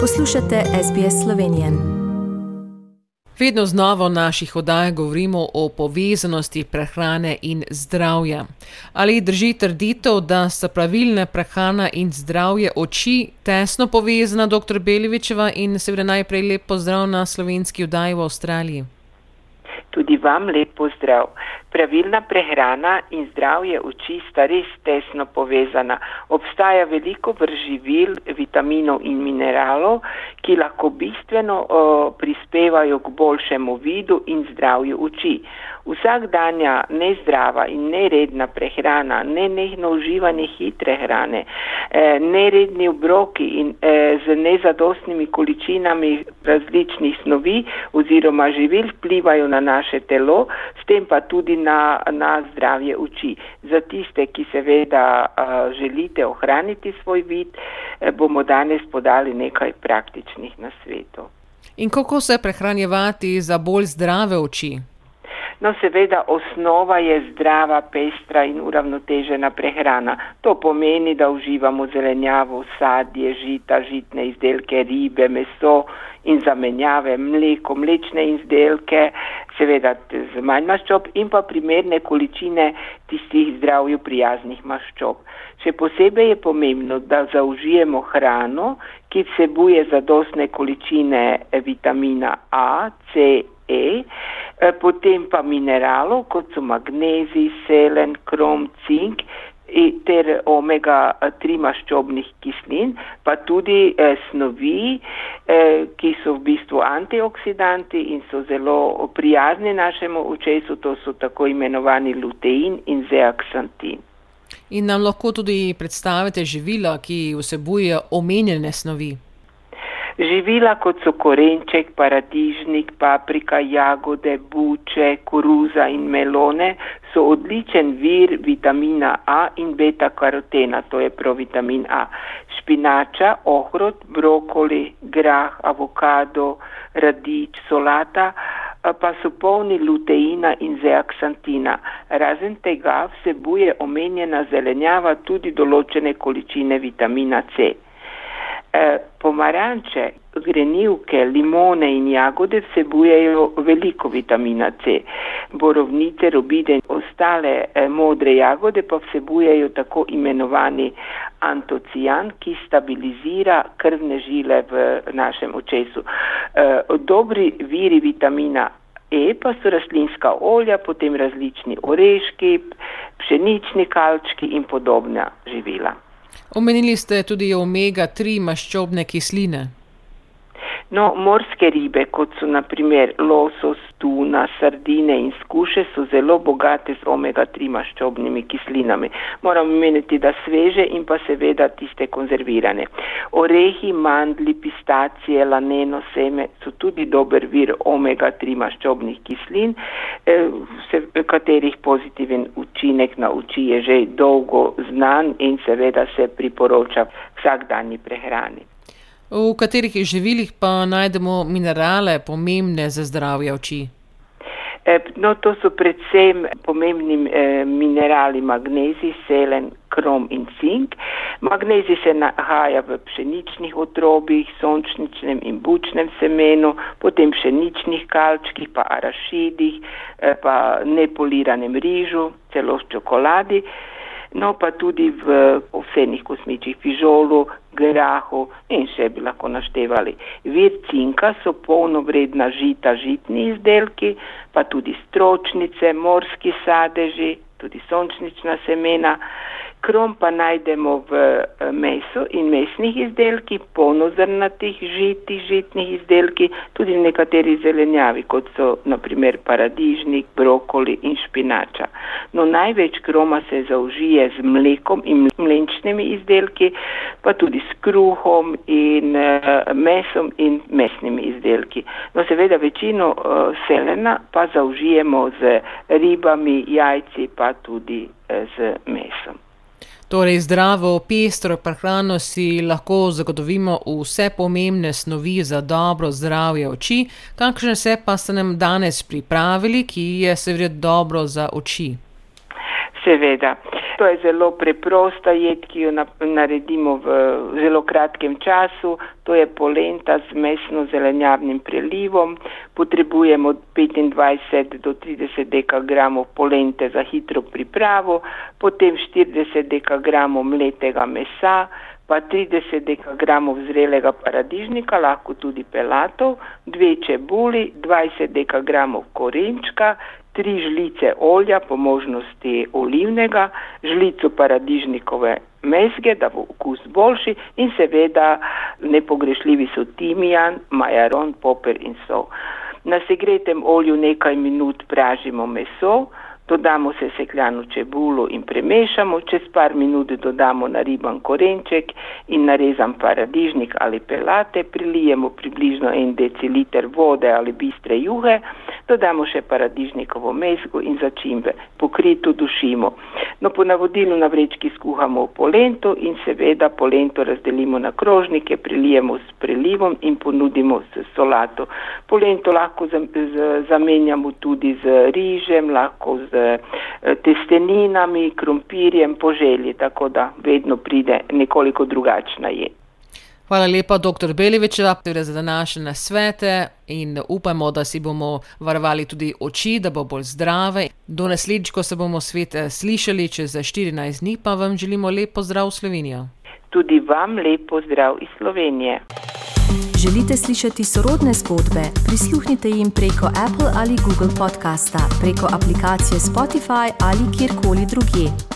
Poslušate SBS Slovenijo. Vedno znova v naših oddajah govorimo o povezanosti prehrane in zdravja. Ali drži trditev, da sta pravilna prehrana in zdravje oči tesno povezana, dr. Belevičeva, in seveda najprej lep pozdrav na slovenski oddaji v Avstraliji? Tudi vam lep pozdrav. Pravilna prehrana in zdravje oči sta res tesno povezana. Obstaja veliko vrživil, vitaminov in mineralov, ki lahko bistveno o, prispevajo k boljšemu vidu in zdravju oči. Vsakdanja nezdrava in neredna prehrana, nenehno uživanje hitre hrane, eh, neredni obroki in eh, z nezadostnimi količinami različnih snovi oziroma živil vplivajo na naše telo, s tem pa tudi na, na zdravje oči. Za tiste, ki seveda eh, želite ohraniti svoj vid, bomo danes podali nekaj praktičnih nasvetov. In kako se prehranjevati za bolj zdrave oči? No, seveda, osnova je zdrava, pestra in uravnotežena prehrana. To pomeni, da uživamo zelenjavo, sadje, žita, žitne izdelke, ribe, meso in zamenjave, mleko, mlečne izdelke, seveda z manj maščob in pa primerne količine tistih zdravju prijaznih maščob. Še posebej je pomembno, da zaužijemo hrano, ki vsebuje zadostne količine vitamina A, C, E, eh, potem pa mineralov, kot so magnezij, selen, krom, cink ter omega-3 maščobnih kislin, pa tudi eh, snovi, eh, ki so v bistvu antioksidanti in so zelo prijazni našemu očesu, to so tako imenovani lutein in zeaksantin. In nam lahko tudi predstavite živila, ki vsebuje omenjene snovi. Živila kot so korenček, paradižnik, paprika, jagode, buče, koruza in melone so odličen vir vitamina A in beta karotena, to je provitamin A. Špinača, ohrot, brokoli, grah, avokado, radič, solata pa so polni luteina in zeaksantina. Razen tega vsebuje omenjena zelenjava tudi določene količine vitamina C. Pomaranče, grenivke, limone in jagode vsebujejo veliko vitamina C. Borovnice, robide in ostale eh, modre jagode pa vsebujejo tako imenovani antocijan, ki stabilizira krvne žile v našem očesu. Eh, dobri viri vitamina E pa so rastlinska olja, potem različni oreški, pšenični kalčki in podobna živila. Omenili ste tudi omega-3 maščobne kisline. No, morske ribe, kot so naprimer losos, tuna, sardine in skuše, so zelo bogate z omega-3 maščobnimi kislinami. Moram omeniti, da sveže in pa seveda tiste konzervirane. Orehi, mandli, pistacije, laneno, seme so tudi dober vir omega-3 maščobnih kislin, eh, katerih pozitiven učinek na oči je že dolgo znan in seveda se priporoča vsakdanji prehrani. V katerih živilih pa najdemo minerale, pomembne za zdravje oči? E, no, to so predvsem pomembni eh, minerali magnezij, selen, krom in cink. Magnezij se nahaja v pšeničnih otrobih, sončničnem in bučnem semenu, potem pšeničnih kalčkih, pa arašidih, eh, pa nepoliranem rižu, celo v čokoladi no pa tudi v ovsenih kosmičih, fižolu, grahu in še bi lahko naštevali. Vir cinka so polnovredna žita, žitni izdelki, pa tudi stročnice, morski sadeži, tudi sončnična semena. Krom pa najdemo v eh, mesu in mesnih izdelkih, polnozrnatih žitih, žitnih izdelkih, tudi v nekateri zelenjavi, kot so naprimer paradižnik, brokoli in špinača. No, največ kroma se zaužije z mlekom in mlenčnimi izdelki, pa tudi s kruhom in uh, mesom in mesnimi izdelki. No, seveda večino uh, selena pa zaužijemo z ribami, jajci, pa tudi uh, z mesom. Torej, zdravo, pestro prehrano si lahko zagotovimo vse pomembne snovi za dobro zdravje oči, kakšne se pa ste nam danes pripravili, ki je seveda dobro za oči. Seveda. To je zelo preprosta jed, ki jo naredimo v zelo kratkem času. To je polenta z mesno zelenjavnim prelivom. Potrebujemo 25 do 30 dekagramov polente za hitro pripravo, potem 40 dekagramov mletega mesa, pa 30 dekagramov zrelega paradižnika, lahko tudi pelatov, dve čebuli, 20 dekagramov korenčka, tri žlice olja, po možnosti olivnega, žlico paradižnikove mezge, da bo okus boljši in seveda nepogrešljivi so timijan, majaron, poper in sol. Na segretem olju nekaj minut pražimo meso, dodamo se sekljano čebulo in premešamo, čez par minut dodamo nariban korenček in narezan paradižnik ali pelate, prilijemo približno en deciliter vode ali bistre juhe, dodamo še paradižnikovo mezgo in začimbe, pokrito dušimo. No, po navodilu na vrečki skuhamo polento in seveda polento razdelimo na krožnike, prilijemo s prelivom in ponudimo s solato. Polento lahko zamenjamo tudi z rižem, lahko z Eh, testeninami, krompirjem po želji, tako da vedno pride nekoliko drugačna jed. Hvala lepa, dr. Belevičeva, za današnje svete in upamo, da si bomo varovali tudi oči, da bo bolj zdrave. Do naslednjič, ko se bomo svet eh, slišali, čez 14 dni, pa vam želimo lepo zdrav Slovenijo. Tudi vam lepo zdrav iz Slovenije. Želite slišati sorodne zgodbe? Prisluhnite jim preko Apple ali Google podcasta, preko aplikacije Spotify ali kjerkoli drugje.